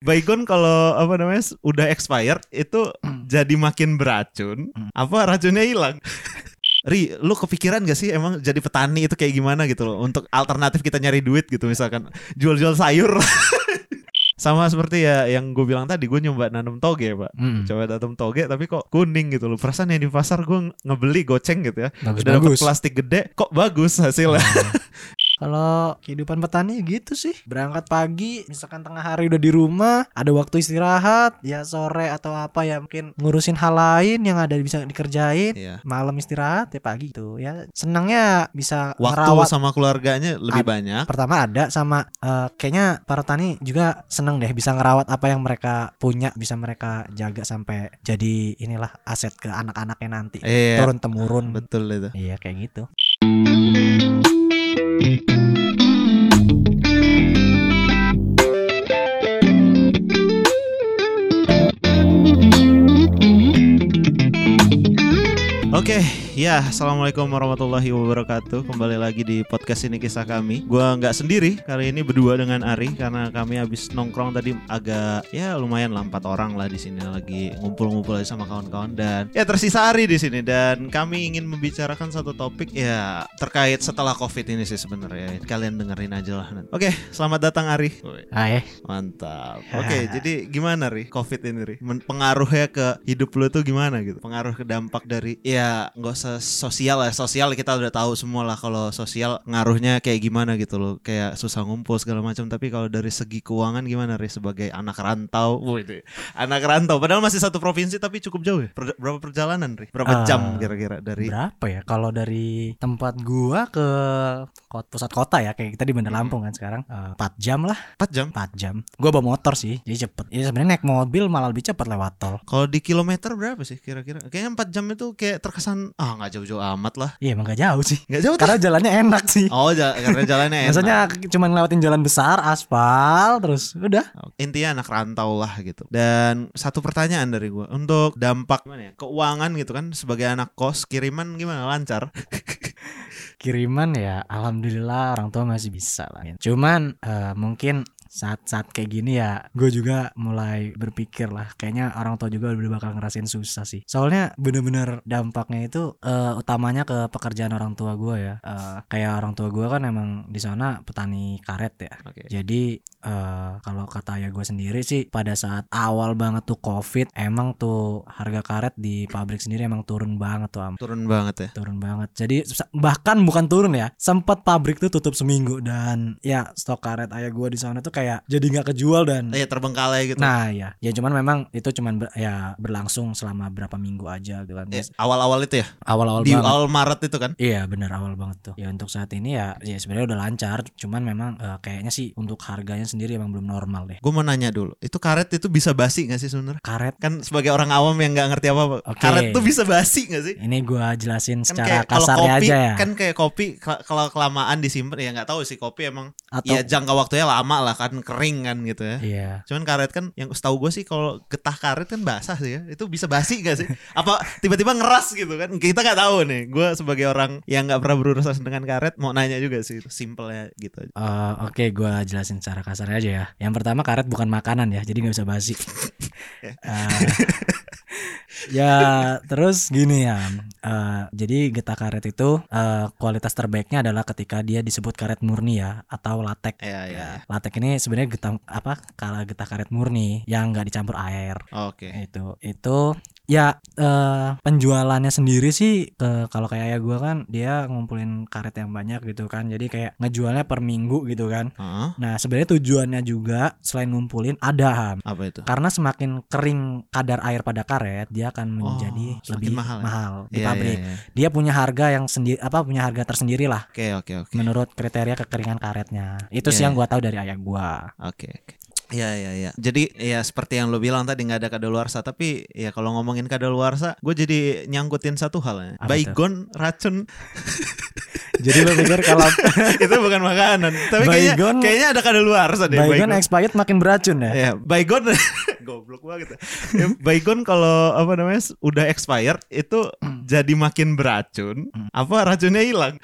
Baygon kalau apa namanya udah expired itu jadi makin beracun. Apa racunnya hilang? Ri, lu kepikiran gak sih emang jadi petani itu kayak gimana gitu loh untuk alternatif kita nyari duit gitu misalkan jual-jual sayur. Sama seperti ya yang gue bilang tadi gue nyoba nanam toge pak Mm. Coba nanam toge tapi kok kuning gitu loh Perasaan yang di pasar gue ngebeli goceng gitu ya Bagus, Udah plastik gede kok bagus hasilnya Kalau kehidupan petani gitu sih. Berangkat pagi Misalkan tengah hari udah di rumah Ada waktu istirahat Ya sore atau apa ya Mungkin ngurusin hal lain Yang ada bisa dikerjain Iya. Malam istirahat ya pagi gitu Ya. Senangnya bisa Waktu ngerawat. sama keluarganya lebih Ad- banyak. Pertama ada sama eh, Kayaknya para petani juga seneng deh Bisa ngerawat apa yang mereka punya Bisa mereka jaga sampai Jadi inilah aset ke anak-anaknya nanti. Iya. Turun temurun betul itu. Iya kayak gitu Oke, ya, assalamualaikum warahmatullahi wabarakatuh. Kembali lagi di podcast ini kisah kami. Gua nggak sendiri kali ini berdua dengan Ari karena kami habis nongkrong tadi agak ya lumayan lah empat orang lah di sini lagi ngumpul-ngumpul aja sama kawan-kawan dan ya tersisa Ari di sini dan kami ingin membicarakan satu topik ya terkait setelah COVID ini sih sebenarnya. Kalian dengerin aja lah. Oke, selamat datang Ari. Ya Mantap. Oke, jadi gimana Ri COVID ini Ri? Pengaruhnya ke hidup lu tuh gimana gitu? Pengaruh ke dampak dari ya nggak usah sosial ya. Sosial kita udah tahu semua lah kalau sosial ngaruhnya kayak gimana gitu loh. Kayak susah ngumpul segala macam. Tapi kalau dari segi keuangan gimana Ri sebagai anak rantau? Itu anak rantau. Padahal masih satu provinsi tapi cukup jauh ya. Per- berapa perjalanan Ri? Berapa Ah, jam kira-kira dari? berapa ya kalau dari tempat gua ke pusat kota ya kayak kita di Bandar Hmm. Lampung kan sekarang eh, 4 jam lah 4 jam. 4 jam gua bawa motor sih jadi cepet ya sebenarnya naik mobil malah lebih cepet lewat tol Kalau di kilometer berapa sih kira-kira? Kayaknya 4 jam itu kayak terkesan ah nggak jauh-jauh amat lah. iya emang gak jauh sih Nggak jauh tuh. karena jalannya enak sih Oh, ja- karena jalannya enak. Biasanya cuma lewatin jalan besar aspal terus udah intinya anak rantau lah gitu. Dan satu pertanyaan dari gua untuk dampak gimana ya? Keuangan gitu kan sebagai anak kos kiriman gimana lancar? kiriman ya alhamdulillah orang tua masih bisa lah cuman eh, mungkin saat-saat kayak gini ya gue juga mulai berpikir lah. Kayaknya orang tua juga udah bakal ngerasain susah sih. Soalnya bener-bener dampaknya itu eh, utamanya ke pekerjaan orang tua gue ya. Eh, kayak orang tua gue kan emang di sana petani karet ya. Oke. jadi eh, kalau kata ayah gue sendiri sih pada saat awal banget tuh covid emang tuh harga karet di pabrik sendiri emang turun banget tuh am. Turun banget ya. turun banget. Jadi bahkan bukan turun ya sempat pabrik tuh tutup seminggu. Dan ya stok karet ayah gua di sana tuh kayak jadi nggak kejual dan Iya terbengkalai gitu. nah ya ya cuman memang itu cuman ber- ya berlangsung selama berapa minggu aja gitu kan Ya, awal-awal itu ya. awal-awal Di banget awal Maret itu kan. Iya bener awal banget tuh Ya untuk saat ini ya Ya sebenarnya udah lancar Cuman memang eh, kayaknya sih Untuk harganya sendiri emang belum normal deh Gue mau nanya dulu, itu karet itu bisa basi gak sih sebenarnya? Karet Kan sebagai orang awam yang nggak ngerti apa-apa, Oke. karet tuh bisa basi gak sih? Ini gua jelasin Kan secara kasarnya kopi, aja ya kan kayak kopi kalau kelamaan disimpan ya nggak tahu sih kopi emang Atau ya jangka waktunya lama lah kan kering kan gitu ya. Iya Cuman karet kan yang setahu gue sih kalau getah karet kan basah sih ya. Itu bisa basi gak sih? Apa tiba-tiba ngeras gitu kan? Kita nggak tahu nih. Gue sebagai orang yang nggak pernah berurusan dengan karet mau nanya juga sih. Simpelnya gitu. Eh, Oke, gua jelasin secara kasar aja ya. Yang pertama karet bukan makanan ya, jadi nggak bisa basi. Eh, ya terus gini ya. eh, jadi getah karet itu eh, kualitas terbaiknya adalah ketika dia disebut karet murni ya atau latek. Iya iya. Latek ini sebenarnya getah apa? Kalau getah karet murni yang nggak dicampur air. Oke. Itu itu ya eh, penjualannya sendiri sih ke kalau kayak ayah gua kan dia ngumpulin karet yang banyak gitu kan. Jadi kayak ngejualnya per minggu gitu kan. Heeh. Nah, sebenarnya tujuannya juga selain ngumpulin ada ham. Apa itu? Karena semakin kering kadar air pada karet, dia akan menjadi Oh, lebih mahal mahal, ya? di Iya, pabrik. iya, iya. Dia punya harga yang sendiri apa punya harga tersendiri lah Oke oke oke. menurut kriteria kekeringan karetnya. Itu sih Iya, yang gua tahu dari ayah gua. Oke oke. Iya iya iya. Jadi ya seperti yang lo bilang tadi nggak ada kadaluarsa tapi ya kalau ngomongin kadaluarsa, gue jadi nyangkutin satu hal ya. Baygon racun Jadi lo pikir kalau itu bukan makanan. Tapi kayaknya Baygon- kayaknya ada kadaluarsa deh. baygon expired makin beracun ya? Ya, baygon goblok banget. Ya, baygon kalau apa namanya udah expired itu jadi makin beracun Hmm. apa racunnya hilang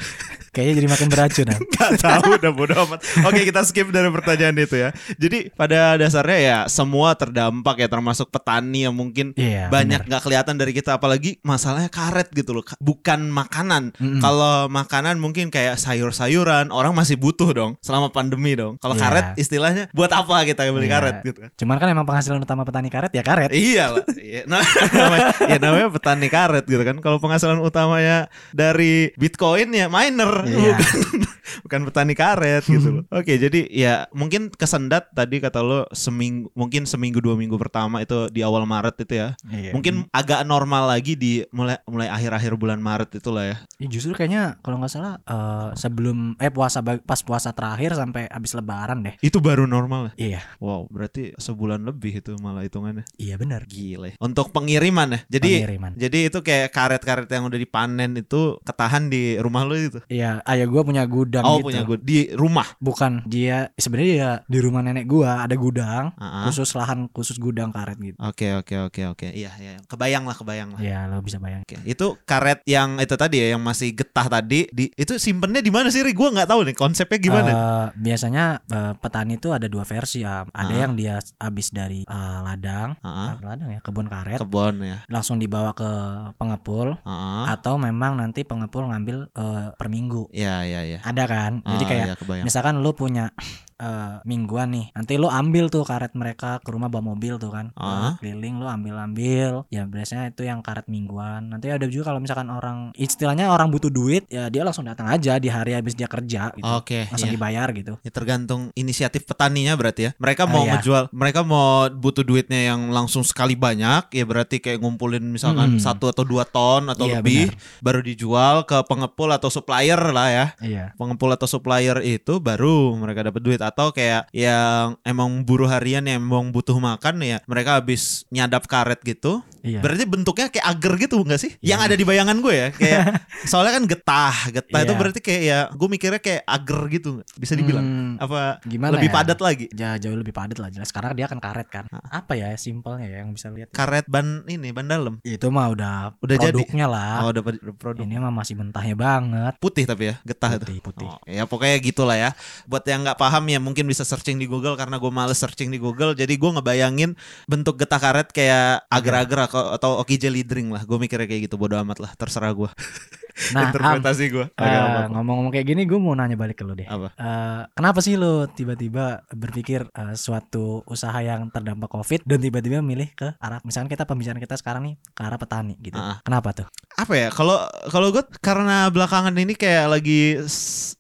Kayaknya jadi makin beracun. ah. Gak tahu udah bodo amat. Oke kita skip dari pertanyaan itu ya. Jadi pada dasarnya ya semua terdampak ya termasuk petani yang mungkin Iya. banyak nggak kelihatan dari kita apalagi masalahnya karet gitu loh Ka- bukan makanan Mm-mm. kalau makanan mungkin kayak sayur-sayuran orang masih butuh dong selama pandemi dong kalau Iya. karet istilahnya buat apa kita beli Iya. karet gitu kan Cuman kan emang penghasilan utama petani karet ya karet. Iya lah, Iya, nah, namanya, ya namanya petani karet gitu kan. Kalau penghasilan utamanya dari Bitcoin ya miner, Iya. bukan bukan petani karet gitu loh. Oke, jadi ya mungkin kesendat tadi kata lo seminggu, mungkin seminggu dua minggu pertama itu di awal Maret itu ya. Iya. Mungkin agak normal lagi di mulai mulai akhir-akhir bulan Maret itulah ya. Ya, justru kayaknya kalau nggak salah eh, sebelum eh puasa pas puasa terakhir sampai habis lebaran deh. Itu baru normal ya. Iya. Wow, berarti sebulan lebih itu malah hitungannya. Iya benar. Gile. Untuk pengiriman ya. Jadi Pengiriman. jadi itu kayak karet-karet yang udah dipanen itu ketahan di rumah lo itu. Iya, ayah gua punya gudang Oh gitu. punya gue di rumah. Bukan dia sebenarnya dia di rumah nenek gua ada gudang Ah, ah. khusus lahan khusus gudang karet gitu. Oke oke oke oke. Iya iya. Kebayang lah kebayang lah. Ya lo bisa bayangin. Oke. Itu karet yang itu tadi ya yang masih getah tadi di itu simpennya di mana sih? Ri? Gua nggak tahu nih konsepnya gimana. Eh, biasanya eh, petani itu ada dua versi ya. Ada Ah. yang dia habis dari eh, ladang, Ah, ah, ladang ya kebun karet, kebon ya. langsung dibawa ke pengepul Ah, atau memang nanti pengepul ngambil eh, per minggu. Iya iya iya. Ada kan? Jadi Ah, kayak iya, misalkan lu punya eh, mingguan nih, nanti lu ambil tuh karet mereka ke rumah bawa mobil tuh kan, Ah. keliling lu ambil-ambil. Ya biasanya itu yang karet mingguan. Nanti ada juga kalau misalkan orang istilahnya orang butuh duit, ya dia langsung datang aja di hari habis dia kerja gitu. Oke. langsung iya. dibayar gitu. Ya, tergantung inisiatif petaninya berarti ya. Mereka mau iya. ngejual, mereka mau butuh duitnya yang langsung sekali banyak, ya berarti kayak ngumpulin misalkan Hmm. satu atau dua ton atau Iya, lebih, baru dijual ke pengepul atau supplier lah ya. Iya. pengepul atau supplier itu baru mereka dapat duit atau kayak yang emang buruh harian yang emang butuh makan ya mereka habis nyadap karet gitu Iya. berarti bentuknya kayak agar gitu enggak sih Iya. yang ada di bayangan gue ya kayak soalnya kan getah getah itu Iya. berarti kayak ya gue mikirnya kayak agar gitu bisa dibilang Hmm, apa gimana lebih ya? padat lagi Ja- jauh lebih padat lah jelas karena dia kan karet kan. Apa ya simpelnya ya yang bisa lihat. karet ban ini ban dalam Itu mah udah Udah jadi? produknya lah. oh dapat produk Ini mah masih mentahnya banget. putih tapi ya getah itu Putih, putih. Oh, ya pokoknya gitulah ya. Buat yang nggak paham ya mungkin bisa searching di Google karena gue males searching di Google. Jadi gue ngebayangin bentuk getah karet kayak agar-agar atau, oki jelly drink lah. Gue mikirnya kayak gitu bodo amat lah. Terserah gue. Nah, Interpretasi gue. eh, ngomong-ngomong kayak gini gue mau nanya balik ke lo deh. Apa? Eh, kenapa sih lo tiba-tiba berpikir eh, suatu usaha yang terdampak covid dan tiba-tiba milih ke arah misalkan kita pembicaraan kita sekarang nih ke arah petani gitu. Ah. Kenapa tuh? Apa ya? Kalau kalau gue karena belakangan ini kayak lagi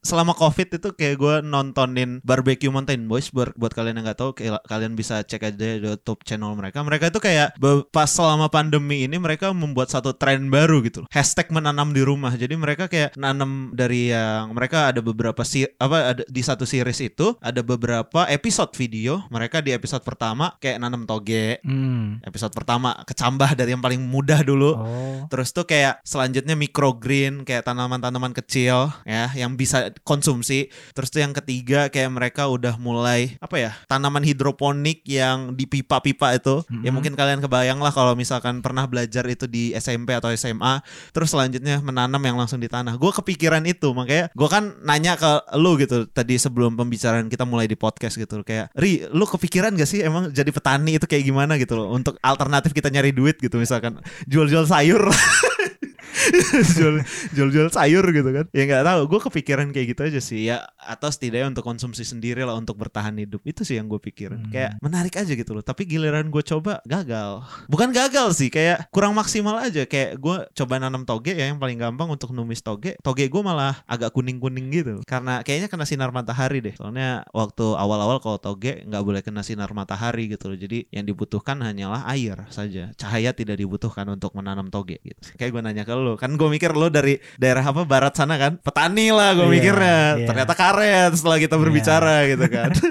selama covid itu kayak gue nontonin barbecue mountain boys buat buat kalian yang nggak tahu kayak kalian bisa cek aja di YouTube channel mereka. Mereka itu kayak pas selama pandemi ini mereka membuat satu tren baru gitu loh. Hashtag menanam di rumah. Jadi mereka kayak nanam dari yang mereka ada beberapa si apa ada di satu series itu ada beberapa episode video. Mereka di episode pertama kayak nanam toge. Hmm. Episode pertama kecambah dari yang paling mudah dulu. Oh. Terus tuh kayak selanjutnya microgreen kayak tanaman-tanaman kecil ya yang bisa konsumsi. Terus tuh yang ketiga kayak mereka udah mulai apa ya tanaman hidroponik yang di pipa-pipa itu. Ya Mhm. mungkin kalian kebayang lah kalau misalkan pernah belajar itu di SMP atau SMA. Terus selanjutnya menanam yang langsung di tanah. Gue kepikiran itu makanya gue kan nanya ke lu gitu tadi sebelum pembicaraan kita mulai di podcast gitu kayak Ri lu kepikiran gak sih emang jadi petani itu kayak gimana gitu loh untuk alternatif kita nyari duit gitu misalkan jual-jual sayur jual jual jual sayur gitu kan. Ya nggak tahu gue kepikiran kayak gitu aja sih. Ya atau setidaknya untuk konsumsi sendiri lah untuk bertahan hidup. Itu sih yang gue pikirin. Hmm. kayak menarik aja gitu loh. Tapi giliran gue coba gagal. Bukan gagal sih kayak kurang maksimal aja. Kayak gue coba nanam toge ya yang paling gampang untuk numis toge. Toge gue malah agak kuning kuning gitu. Karena kayaknya kena sinar matahari deh. Soalnya waktu awal-awal kalau toge nggak boleh kena sinar matahari gitu loh. Jadi yang dibutuhkan hanyalah air saja. Cahaya tidak dibutuhkan untuk menanam toge gitu. Kayak gue nanya ke lo kan gue mikir lo dari daerah apa barat sana kan petani lah gue Iya, mikirnya iya. ternyata karet setelah kita berbicara Iya. gitu kan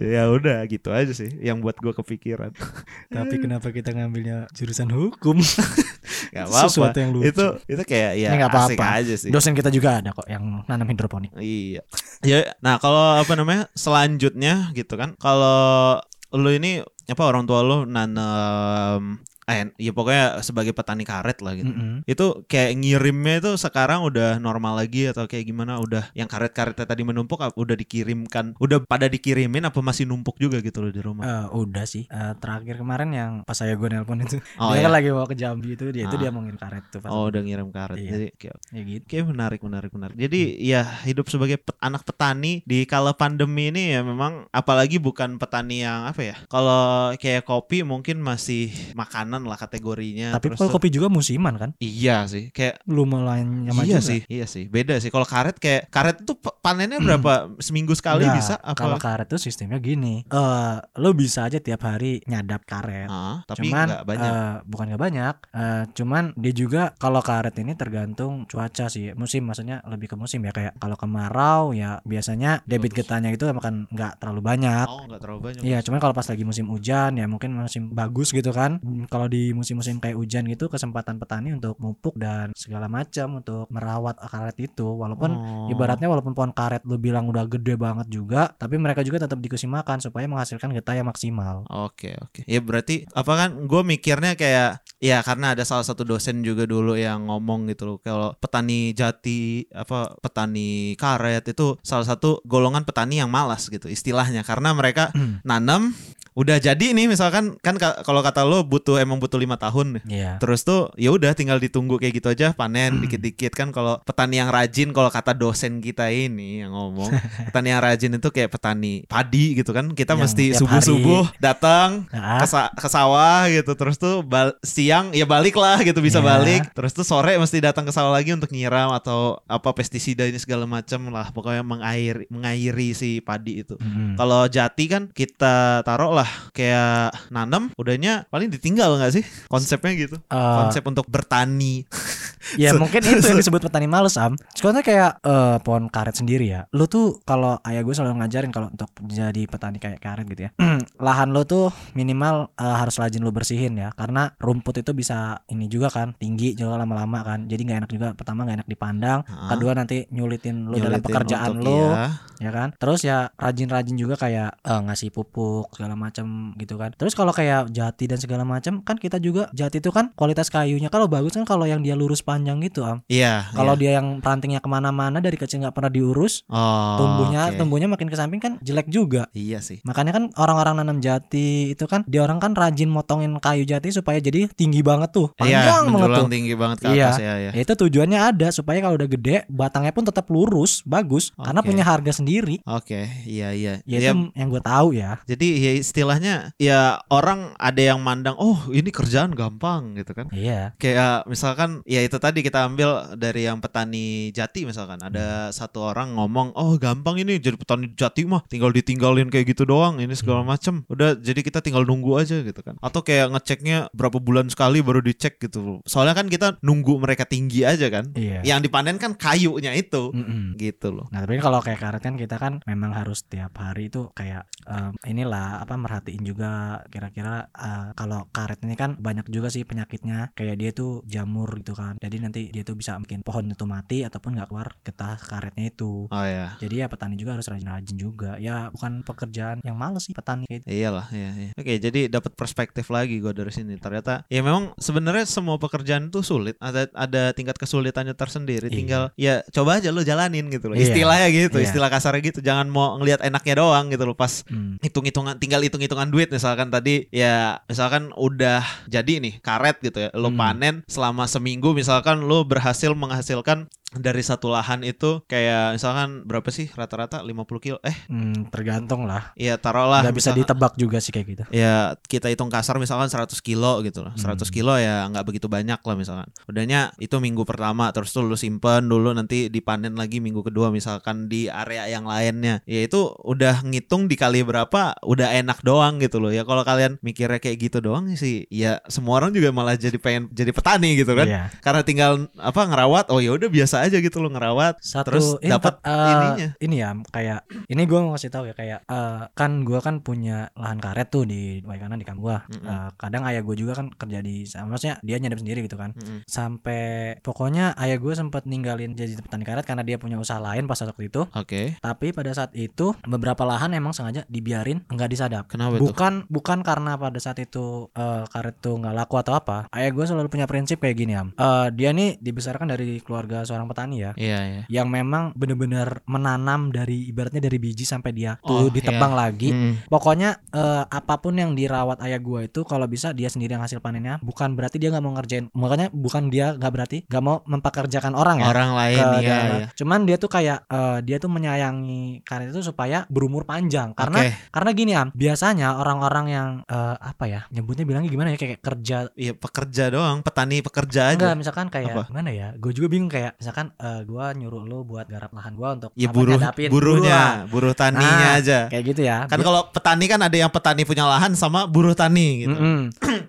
ya udah gitu aja sih yang buat gue kepikiran Tapi kenapa kita ngambilnya jurusan hukum? Gak apa-apa sesuatu yang lucu. itu itu kayak ya nggak asik apa-apa. aja sih Dosen kita juga ada kok yang nanam hidroponik. Iya. Ya, nah kalau apa namanya selanjutnya gitu kan, kalau lu ini apa orang tua lu nanam eh ya pokoknya sebagai petani karet lah gitu. Mm-mm. Itu kayak ngirimnya itu sekarang udah normal lagi atau kayak gimana udah yang karet-karetnya tadi menumpuk udah dikirimkan udah pada dikirimin apa masih numpuk juga gitu loh di rumah. Eh, udah sih Eh, terakhir kemarin yang pas saya gue nelpon itu Oh, dia iya. kan lagi bawa ke Jambi itu dia itu Ah. dia mau ngirim karet tuh pas Oh udah ngirim karet. Iya. Jadi oke. ya gitu Oke menarik menarik menarik. Jadi ya hidup sebagai pet- anak petani di kala pandemi ini ya memang apalagi bukan petani yang apa ya. Kalau kayak kopi mungkin masih makanan lah kategorinya. tapi kalau kopi juga musiman kan Iya sih, kayak lumayan nyaman iya juga. sih, iya sih. Beda sih. Kalau karet kayak karet itu panennya berapa seminggu sekali Nggak, bisa? kalau Apa? karet tuh sistemnya gini eh lo bisa aja tiap hari nyadap karet Ah, tapi cuman nggak banyak. eh, bukan nggak banyak eh, cuman dia juga kalau karet ini tergantung cuaca sih musim maksudnya lebih ke musim ya kayak kalau kemarau ya biasanya debit getahnya itu akan nggak terlalu banyak oh, nggak terlalu banyak. Iya, cuman kalau pas lagi musim hujan ya mungkin musim bagus gitu kan. Hmm, Kalau di musim-musim kayak hujan gitu kesempatan petani untuk mupuk dan segala macam untuk merawat karet itu walaupun Oh. ibaratnya walaupun pohon karet lu bilang udah gede banget juga, tapi mereka juga tetap dikasih makan supaya menghasilkan getah yang maksimal. Oke oke. Ya berarti apa kan gue mikirnya kayak ya karena ada salah satu dosen juga dulu yang ngomong gitu loh kalau petani jati apa petani karet itu salah satu golongan petani yang malas gitu istilahnya karena mereka nanam udah jadi nih misalkan kan ka- kalau kata lo butuh emang butuh lima tahun nih. Iya. Terus tuh ya udah tinggal ditunggu kayak gitu aja panen dikit-dikit. Kan kalau petani yang rajin kalau kata dosen kita ini yang ngomong petani yang rajin itu kayak petani padi gitu kan. Kita Yang mesti subuh-subuh datang Nah, ke, sa- ke sawah gitu. Terus tuh siang ya balik lah gitu bisa Iya. balik. Terus tuh sore mesti datang ke sawah lagi untuk nyiram atau apa pestisida ini segala macam lah. Pokoknya mengairi mengairi si padi itu. Mm-mm. kalau jati kan kita taruh lah kayak nanam udahnya paling ditinggal nggak sih konsepnya gitu Eh, konsep untuk bertani Ya mungkin itu yang disebut petani males am. Soalnya kayak eh, pohon karet sendiri ya. Lu tuh kalau ayah gue selalu ngajarin kalau untuk jadi petani kayak karet gitu ya. Lahan lu tuh minimal eh, harus rajin lu bersihin ya. Karena rumput itu bisa ini juga kan tinggi juga lama-lama kan. Jadi nggak enak juga. Pertama nggak enak dipandang. Heeh. Kedua nanti nyulitin lu dalam Nyulitin pekerjaan untuk- lu iya. ya kan. Terus ya rajin-rajin juga kayak eh, ngasih pupuk segala macam gitu kan. Terus kalau kayak jati dan segala macam kan kita juga jati itu kan kualitas kayunya kalau bagus kan kalau yang dia lurus panjang gitu am. iya Kalau iya. dia yang rantingnya ke mana-mana dari kecil nggak pernah diurus, oh, tumbuhnya oke. tumbuhnya makin ke samping kan jelek juga. iya sih Makanya kan orang-orang nanam jati itu kan dia orang kan rajin motongin kayu jati supaya jadi tinggi banget tuh, iya panjang banget tuh. tinggi banget ke Iya. atas ya ya Ya, itu tujuannya ada supaya kalau udah gede batangnya pun tetap lurus, bagus karena Oke. punya harga sendiri. oke iya iya Ya, Ya, itu yang gue tahu ya. Jadi ya istilahnya ya orang ada yang mandang oh ini kerjaan gampang gitu kan. Iya. Kayak misalkan ya itu tadi kita ambil dari yang petani jati misalkan ada satu orang ngomong oh gampang ini jadi petani jati mah tinggal ditinggalin kayak gitu doang ini segala macem udah jadi kita tinggal nunggu aja gitu kan atau kayak ngeceknya berapa bulan sekali baru dicek gitu soalnya kan kita nunggu mereka tinggi aja kan Iya. yang dipanen kan kayunya itu Mm-mm. gitu loh Nah tapi kalau kayak karet kan kita kan memang harus tiap hari itu kayak em, inilah apa merhatiin juga kira-kira eh, kalau karet ini kan banyak juga sih penyakitnya kayak dia tuh jamur gitu kan jadi nanti dia tuh bisa bikin pohon itu mati ataupun nggak keluar getah karetnya itu oh ya jadi ya petani juga harus rajin-rajin juga ya bukan pekerjaan yang males sih petani gitu. Iyalah, iya, iya. Oke, jadi dapat perspektif lagi gue dari sini. Ternyata ya memang sebenarnya semua pekerjaan itu sulit. Ada ada tingkat kesulitannya tersendiri. Iya. Tinggal ya coba aja lo jalanin gitu loh. Iya. Istilahnya gitu, Iya. istilah kasarnya gitu. Jangan mau ngelihat enaknya doang gitu loh pas Hmm. hitung-hitungan tinggal hitung-hitungan duit misalkan tadi ya misalkan udah jadi nih karet gitu ya. Lo Hmm. panen selama seminggu misalkan lo berhasil menghasilkan dari satu lahan itu kayak misalkan berapa sih rata-rata? 50 kilo? Eh Hmm, tergantung lah. Ya taruhlah nggak bisa ditebak juga sih kayak gitu. Ya kita hitung kasar misalkan 100 kilo gitu loh. 100 Hmm. kilo ya nggak begitu banyak lah misalkan. Udahnya itu minggu pertama terus tuh lu simpen dulu nanti dipanen lagi minggu kedua misalkan di area yang lainnya. Ya itu udah ngitung dikali berapa udah enak doang gitu loh. Ya kalau kalian mikirnya kayak gitu doang sih ya semua orang juga malah jadi pengen jadi petani gitu kan. Iya. karena tinggal apa ngerawat oh ya udah biasa biasa aja gitu lo ngerawat satu terus dapat Pak, eh, ininya. ini ya kayak ini gue mau kasih tahu ya kayak eh, kan gue kan punya lahan karet tuh di kanan di kampung gue Mm-mm. kadang ayah gue juga kan kerja di maksudnya dia nyadap sendiri gitu kan Mm-mm. sampai pokoknya ayah gue sempat ninggalin jadi petani karet karena dia punya usaha lain pas waktu itu Oke. tapi pada saat itu beberapa lahan emang sengaja dibiarin nggak disadap Kenapa bukan bukan karena pada saat itu eh, karet tuh nggak laku atau apa ayah gue selalu punya prinsip kayak gini am Eh, dia nih dibesarkan dari keluarga seorang petani ya Iya iya. yang memang bener-bener menanam dari ibaratnya dari biji sampai dia Oh, tuh ditebang lagi Mm. Pokoknya eh, apa pun yang dirawat ayah gua itu kalau bisa dia sendiri yang hasil panennya bukan berarti dia nggak mau ngerjain makanya bukan dia nggak berarti nggak mau mempekerjakan orang ya Orang lain ke iya daerah. iya. Cuman dia tuh kayak eh, dia tuh menyayangi karet itu supaya berumur panjang karena Oke. karena gini am biasanya orang-orang yang eh, apa ya nyebutnya bilangnya gimana ya kayak kerja Iya pekerja doang, petani pekerja aja. enggak misalkan kayak Apa? gimana ya gue juga bingung kayak misalkan eh, gua nyuruh lu buat garap lahan gua untuk Ya buruh buruhnya, buruh taninya Nah, aja. kayak gitu ya Kan kalau petani kan ada yang petani punya lahan sama buruh tani gitu. Mm-mm.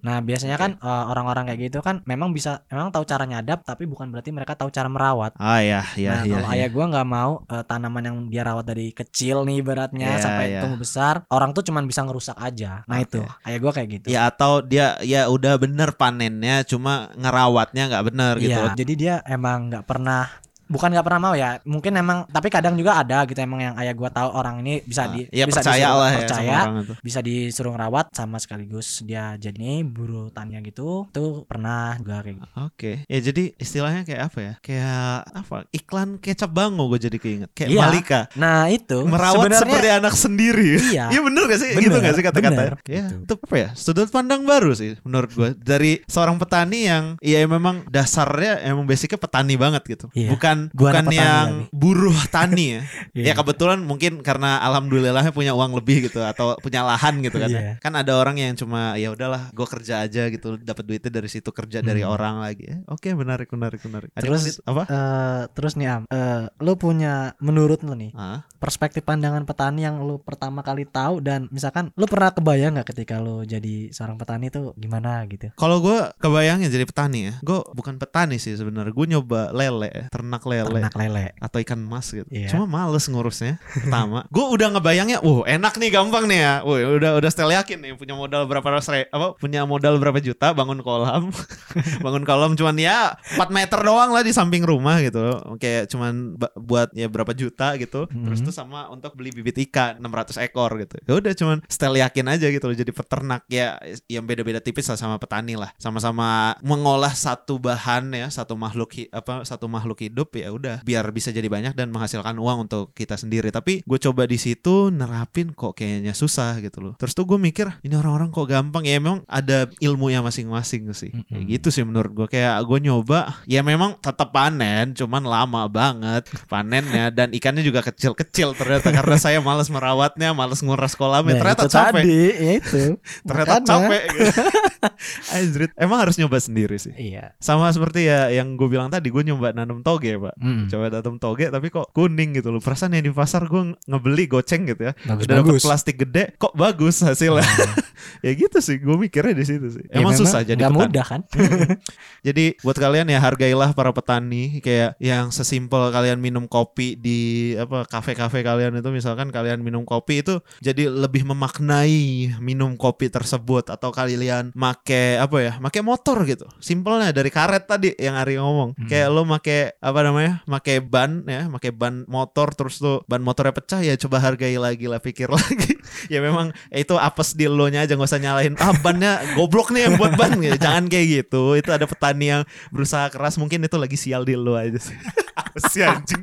Nah biasanya kan eh, orang-orang kayak gitu kan memang bisa memang tahu cara nyadap tapi bukan berarti mereka tahu cara merawat. Ah ya, ya, nah ya. kalau ya. ayah gua nggak mau eh, tanaman yang dia rawat dari kecil nih beratnya Iya, sampai iya. tumbuh besar orang tuh cuman bisa ngerusak aja. Nah Oke. itu ayah gua kayak gitu. Ya atau dia ya udah bener panennya, cuma ngerawatnya nggak bener gitu. Iya, jadi dia emang nggak pernah rumah bukan nggak pernah mau ya mungkin emang tapi kadang juga ada gitu emang yang ayah gua tahu orang ini bisa Ah, di ya bisa percaya disuruh lah ya percaya bisa disuruh ngerawat sama sekaligus dia jadi nih buruh tania gitu tuh pernah juga kayak gitu. Oke, ya jadi istilahnya kayak apa ya? Kayak apa? Iklan kecap bango gue jadi keinget. Kayak Iya. Malika Nah itu merawat sebenarnya seperti anak sendiri. Iya. Iya bener gak sih? Bener, gitu gak sih kata-kata? Ya, gitu. itu apa ya? Sudut pandang baru sih menurut gue dari seorang petani yang ya memang dasarnya emang basicnya petani banget gitu. Iya. Bukan Gua bukan anak petani yang lagi. buruh tani ya. Iya. Ya kebetulan mungkin karena alhamdulillahnya punya uang lebih gitu atau punya lahan gitu kan. Iya. Kan ada orang yang cuma ya udahlah gue kerja aja gitu dapat duitnya dari situ kerja dari Hmm. orang lagi. Eh, Oke menarik menarik menarik. Ada Terus- menit apa? Eh, terus nih am, eh, lu punya menurut lu nih Ah, perspektif pandangan petani yang lu pertama kali tahu dan misalkan lu pernah kebayang nggak ketika lu jadi seorang petani tuh gimana gitu? Kalau gue kebayangnya jadi petani ya, gue bukan petani sih sebenarnya. Gue nyoba lele, ternak lele Ternak lele. atau ikan mas gitu. Iya. Cuma males ngurusnya. Pertama, gue udah ngebayangnya, wah enak nih, gampang nih ya. Wah udah udah setel yakin nih punya modal berapa ratus apa punya modal berapa juta bangun kolam, bangun kolam cuman ya 4 meter doang lah di samping rumah gitu. Kayak cuman buat ya berapa juta gitu. Terus Mhm. tuh sama untuk beli bibit ikan 600 ekor gitu. Ya udah cuman setel yakin aja gitu loh jadi peternak ya yang beda-beda tipis lah sama petani lah. Sama-sama mengolah satu bahan ya, satu makhluk apa satu makhluk hidup ya udah biar bisa jadi banyak dan menghasilkan uang untuk kita sendiri. Tapi gue coba di situ nerapin kok kayaknya susah gitu loh. Terus tuh gue mikir ini orang-orang kok gampang ya memang ada ilmunya masing-masing sih. Kayak Mm-mm. gitu sih menurut gue kayak gue nyoba ya memang tetap panen cuman lama banget panennya dan ikannya juga kecil-kecil ternyata karena saya malas merawatnya, malas nguras kolamnya. Nah, ternyata itu capek. Tadi, ya itu. Ternyata Makanya. capek. gitu. Anjrit. Emang harus nyoba sendiri sih. Iya. Sama seperti ya yang gue bilang tadi, gue nyoba nanam toge, Pak. Mm. Coba nanam toge tapi kok kuning gitu loh. Perasaan yang di pasar gue ngebeli goceng gitu ya. Bagus Udah plastik gede, kok bagus hasilnya. ya gitu sih, gue mikirnya di situ sih. Ya, Emang susah jadi nggak petani. mudah kan? Jadi buat kalian ya hargailah para petani kayak yang sesimpel kalian minum kopi di apa kafe-kafe kalian itu misalkan kalian minum kopi itu jadi lebih memaknai minum kopi tersebut atau kalian make apa ya make motor gitu simpelnya dari karet tadi yang Ari ngomong Hmm. kayak lo make apa namanya make ban ya make ban motor terus tuh ban motornya pecah ya coba hargai lagi lah pikir lagi ya memang eh, itu apes di lo nya aja nggak usah nyalahin ah bannya goblok nih yang buat ban gitu. jangan kayak gitu itu ada petani yang berusaha keras mungkin itu lagi sial di lo aja sih sih anjing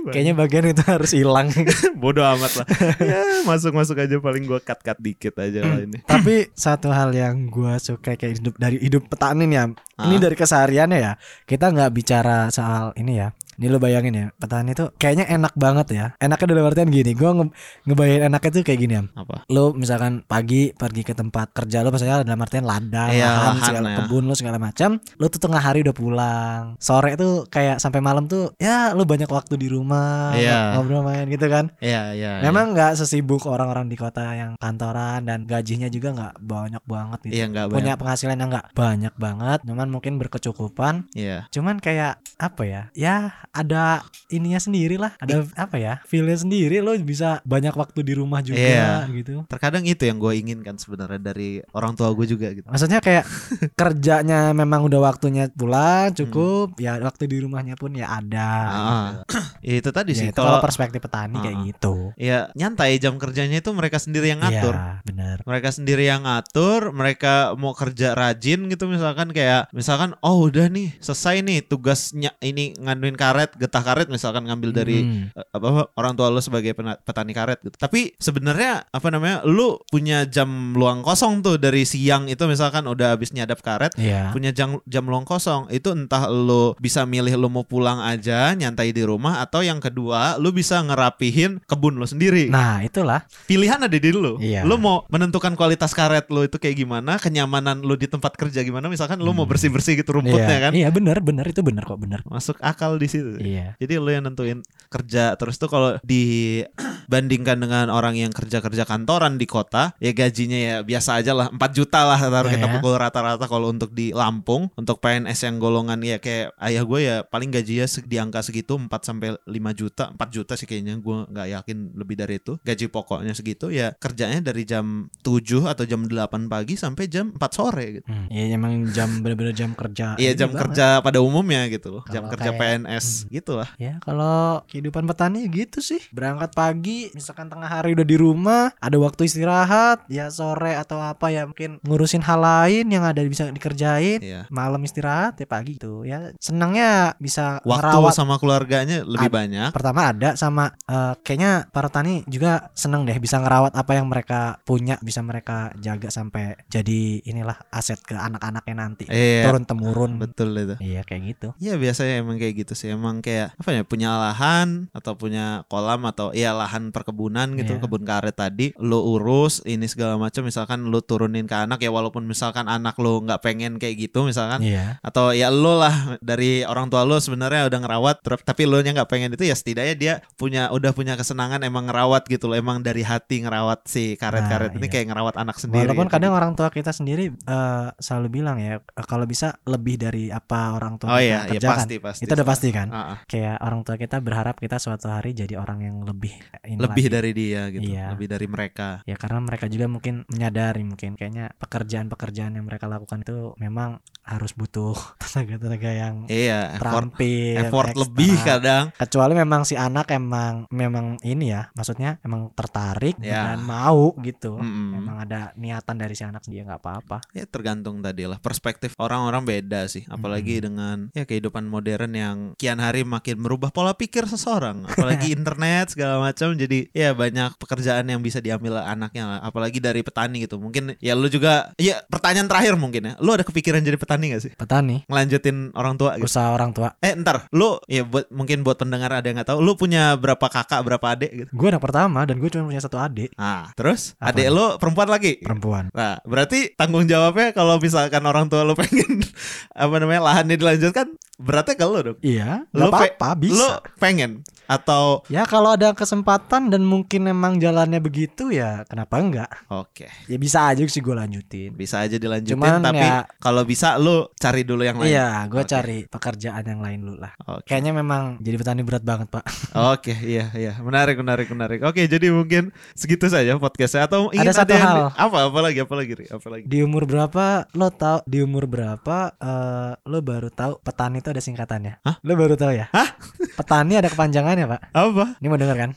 Kayaknya bagian itu harus hilang. bodoh amat lah ya masuk masuk aja paling gua cut cut dikit aja lah ini Tapi satu hal yang gua suka kayak hidup dari hidup petani nih ya. Ini Ah. dari kesehariannya ya. Kita nggak bicara soal ini ya. Nih lo bayangin ya, petani tuh kayaknya enak banget ya. Enaknya dalam artian gini, gua nge ngebayangin enaknya tuh kayak gini ya. Apa? Lo misalkan pagi pergi ke tempat kerja lo misalnya dalam artian ladang, Iya, lahan, lahan segala ya. kebun lo segala macam. Lo tuh tengah hari udah pulang. Sore tuh kayak sampai malam tuh ya lo banyak waktu di rumah, Iya. ngobrol main gitu kan. Iya, iya. Memang nggak sesibuk orang-orang di kota yang kantoran dan gajinya juga nggak banyak banget gitu. Iya, nggak Punya penghasilan yang nggak banyak banget, cuman mungkin berkecukupan. Iya. Cuman kayak apa ya? Ya ada ininya sendiri lah. Ada apa ya? Feelnya sendiri lo bisa banyak waktu di rumah juga Iya. gitu. Terkadang itu yang gue inginkan sebenarnya dari orang tua gue juga gitu. Maksudnya kayak kerjanya memang udah waktunya pulang Hmm. cukup, ya waktu di rumahnya pun ya ada. Ah, Ya, itu tadi gitu. sih Ya, kalau perspektif petani kayak Ah. gitu. ya nyantai jam kerjanya itu mereka sendiri yang ngatur. Iya, bener. Mereka sendiri yang ngatur, mereka mau kerja rajin gitu misalkan kayak misalkan oh udah nih selesai nih tugasnya ini nganuin karet, getah karet misalkan ngambil dari Hmm. apa orang tua lu sebagai petani karet gitu. Tapi sebenarnya apa namanya? Lu punya jam luang kosong tuh dari siang itu misalkan udah habis nyadap karet Iya. punya jam jam luang kosong itu entah lu bisa milih lu mau pulang aja nyantai di rumah atau yang kedua lu bisa ngerapihin kebun lu sendiri Nah, itulah. pilihan ada di lu Iya. lu mau menentukan kualitas karet lu itu kayak gimana kenyamanan lu di tempat kerja gimana misalkan lu mau Hmm. bersih bersih gitu rumputnya iya. kan Iya, bener, bener itu bener kok, bener. masuk akal di situ Iya. jadi lu yang nentuin kerja terus tuh kalau dibandingkan dengan orang yang kerja kerja kantoran di kota ya gajinya ya biasa aja lah 4 juta lah taruh Ya, kita ya. pukul rata-rata kalau untuk di Lampung untuk PNS yang golongan ya kayak ayah gue ya paling gajinya di angka segitu 4 sampai 5 juta 4 juta sih kayaknya gue nggak yakin lebih dari itu gaji pokoknya segitu ya kerjanya dari jam 7 atau jam 8 pagi sampai jam 4 sore gitu Hmm. Iya emang jam bener-bener jam kerja. Iya jam banget. kerja pada umumnya gitu loh jam kerja kayak- PNS gitu lah Ya kalau kehidupan petani gitu sih. Berangkat pagi Misalkan tengah hari udah di rumah Ada waktu istirahat Ya sore atau apa ya Mungkin ngurusin hal lain yang ada bisa dikerjain Iya. Malam istirahat ya pagi gitu Ya. Senangnya bisa waktu ngerawat. sama keluarganya lebih Ad- banyak. Pertama ada sama eh, Kayaknya para petani juga seneng deh Bisa ngerawat apa yang mereka punya Bisa mereka jaga sampai Jadi inilah aset ke anak-anaknya nanti. Iya. Turun temurun betul itu. Iya kayak gitu. Iya biasanya emang kayak gitu sih. Emang kayak apa ya punya lahan atau punya kolam atau ya lahan perkebunan gitu Iya. kebun karet tadi lo urus ini segala macam misalkan lo turunin ke anak ya walaupun misalkan anak lo nggak pengen kayak gitu misalkan Iya atau ya lo lah dari orang tua lo sebenarnya udah ngerawat tapi lo nya nggak pengen itu ya setidaknya dia punya udah punya kesenangan emang ngerawat gitu loh emang dari hati ngerawat si karet-karet Nah, ini iya. kayak ngerawat anak sendiri Walaupun gitu. kadang orang tua kita sendiri eh, selalu bilang ya eh, kalau bisa lebih dari apa orang tua oh kita iya iya kerjakan. pasti pasti Itu udah pasti kan. Ah, ah. Kayak orang tua kita berharap kita suatu hari jadi orang yang lebih lebih lagi. dari dia gitu Iya. lebih dari mereka ya karena mereka juga mungkin menyadari mungkin kayaknya pekerjaan-pekerjaan yang mereka lakukan itu memang harus butuh tenaga-tenaga yang iya effort terampil, effort ekstra. lebih kadang. Kecuali memang si anak emang memang ini ya maksudnya emang tertarik Ya. dan mau gitu. Mm-mm. memang ada niatan dari si anak dia nggak apa-apa. Ya tergantung tadi lah perspektif orang-orang beda sih. Apalagi dengan ya kehidupan modern yang kian hari makin merubah pola pikir seseorang. Apalagi internet segala macam jadi ya banyak pekerjaan yang bisa diambil anaknya. Lah apalagi dari petani gitu. Mungkin ya lu juga ya pertanyaan terakhir mungkin ya. Lu ada kepikiran jadi petani gak sih? Petani. Ngelanjutin orang tua gitu? Usaha orang tua. Eh ntar. Lu ya buat mungkin buat pendengar ada yang nggak tahu lu punya berapa kakak berapa adik gitu? Gue anak pertama dan gue cuma punya satu adik. Nah terus? Apa? adik lu perempuan lagi? Perempuan. Nah, berarti tanggung jawabnya kalau misalkan orang tua lu pengen apa namanya lahannya dilanjutkan, beratnya ke lu dong. iya Lu nggak pe- apa-apa Lu bisa pengen? Atau? Ya kalau ada kesempatan dan mungkin memang jalannya begitu ya kenapa enggak? Oke, ya bisa aja sih gue lanjutin. Bisa aja dilanjutin Cuman tapi ya- kalau bisa lu cari dulu yang lain. iya gue Oke. cari pekerjaan yang lain dulu lah Oke. kayaknya memang jadi petani berat banget pak Oke, iya iya, menarik menarik menarik. Oke, jadi mungkin segitu saja podcastnya atau ingin Ada satu hal. di- apa apa lagi apa lagi Ri? apa lagi? di umur berapa lo tahu di umur berapa eh, lo baru tahu petani itu ada singkatannya Hah? lo baru tahu ya Hah? petani ada kepanjangannya pak Apa? ini mau denger kan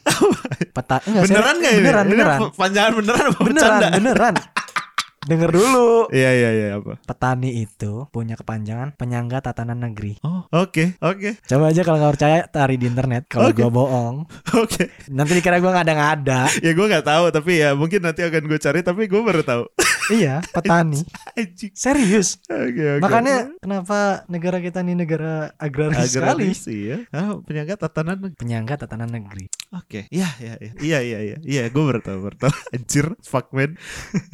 peta enggak, beneran serius. nggak ini? beneran beneran panjangan beneran apa beneran bercanda? beneran denger dulu Iya iya iya apa? petani itu punya kepanjangan penyangga tatanan negeri Oh, oke oke coba aja kalau nggak percaya cari di internet kalau Oke. gue bohong oke. nanti dikira gue nggak ada ya gue nggak tahu tapi ya mungkin nanti akan gue cari tapi gue baru tahu iya petani serius Oke, oke. makanya kenapa negara kita ini negara agraris sekali agraris ya. Ah, penyangga tatanan negeri. penyangga tatanan negeri Oke, iya iya iya. Iya iya iya. Iya gue baru tahu anjir fuck man.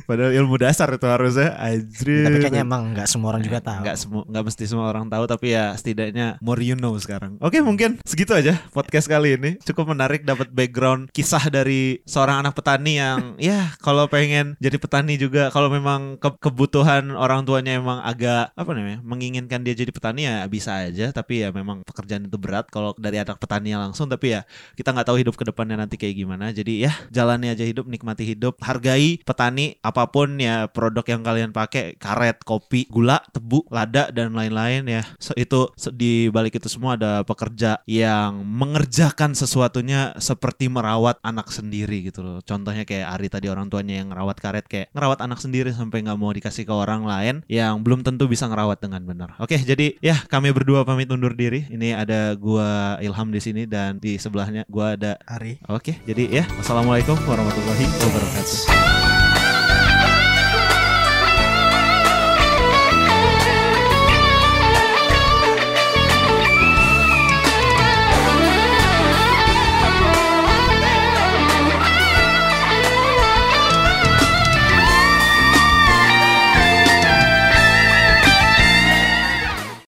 Padahal ilmu dasar itu harusnya. Anjir. tapi kayaknya emang nggak semua orang juga tahu. Nggak semua nggak mesti semua orang tahu tapi ya setidaknya more you know sekarang. Oke mungkin segitu aja podcast kali ini. Cukup menarik dapat background kisah dari seorang anak petani yang ya kalau pengen jadi petani juga kalau memang ke- kebutuhan orang tuanya emang agak apa namanya menginginkan dia jadi petani ya bisa aja. Tapi ya memang pekerjaan itu berat kalau dari anak petani langsung. Tapi ya kita nggak tahu hidup ke depannya nanti kayak gimana. Jadi ya jalani aja hidup nikmati hidup hargai petani apa pun ya produk yang kalian pakai karet kopi gula tebu lada dan lain-lain ya. So, itu se- di balik itu semua ada pekerja yang mengerjakan sesuatunya seperti merawat anak sendiri gitu loh. Contohnya kayak Ari tadi orang tuanya yang ngerawat karet kayak ngerawat anak sendiri sampai nggak mau dikasih ke orang lain yang belum tentu bisa ngerawat dengan benar. Oke jadi ya kami berdua pamit undur diri. Ini ada gua Ilham di sini dan di sebelahnya gua ada Ari Oke, jadi ya, wassalamualaikum warahmatullahi wabarakatuh.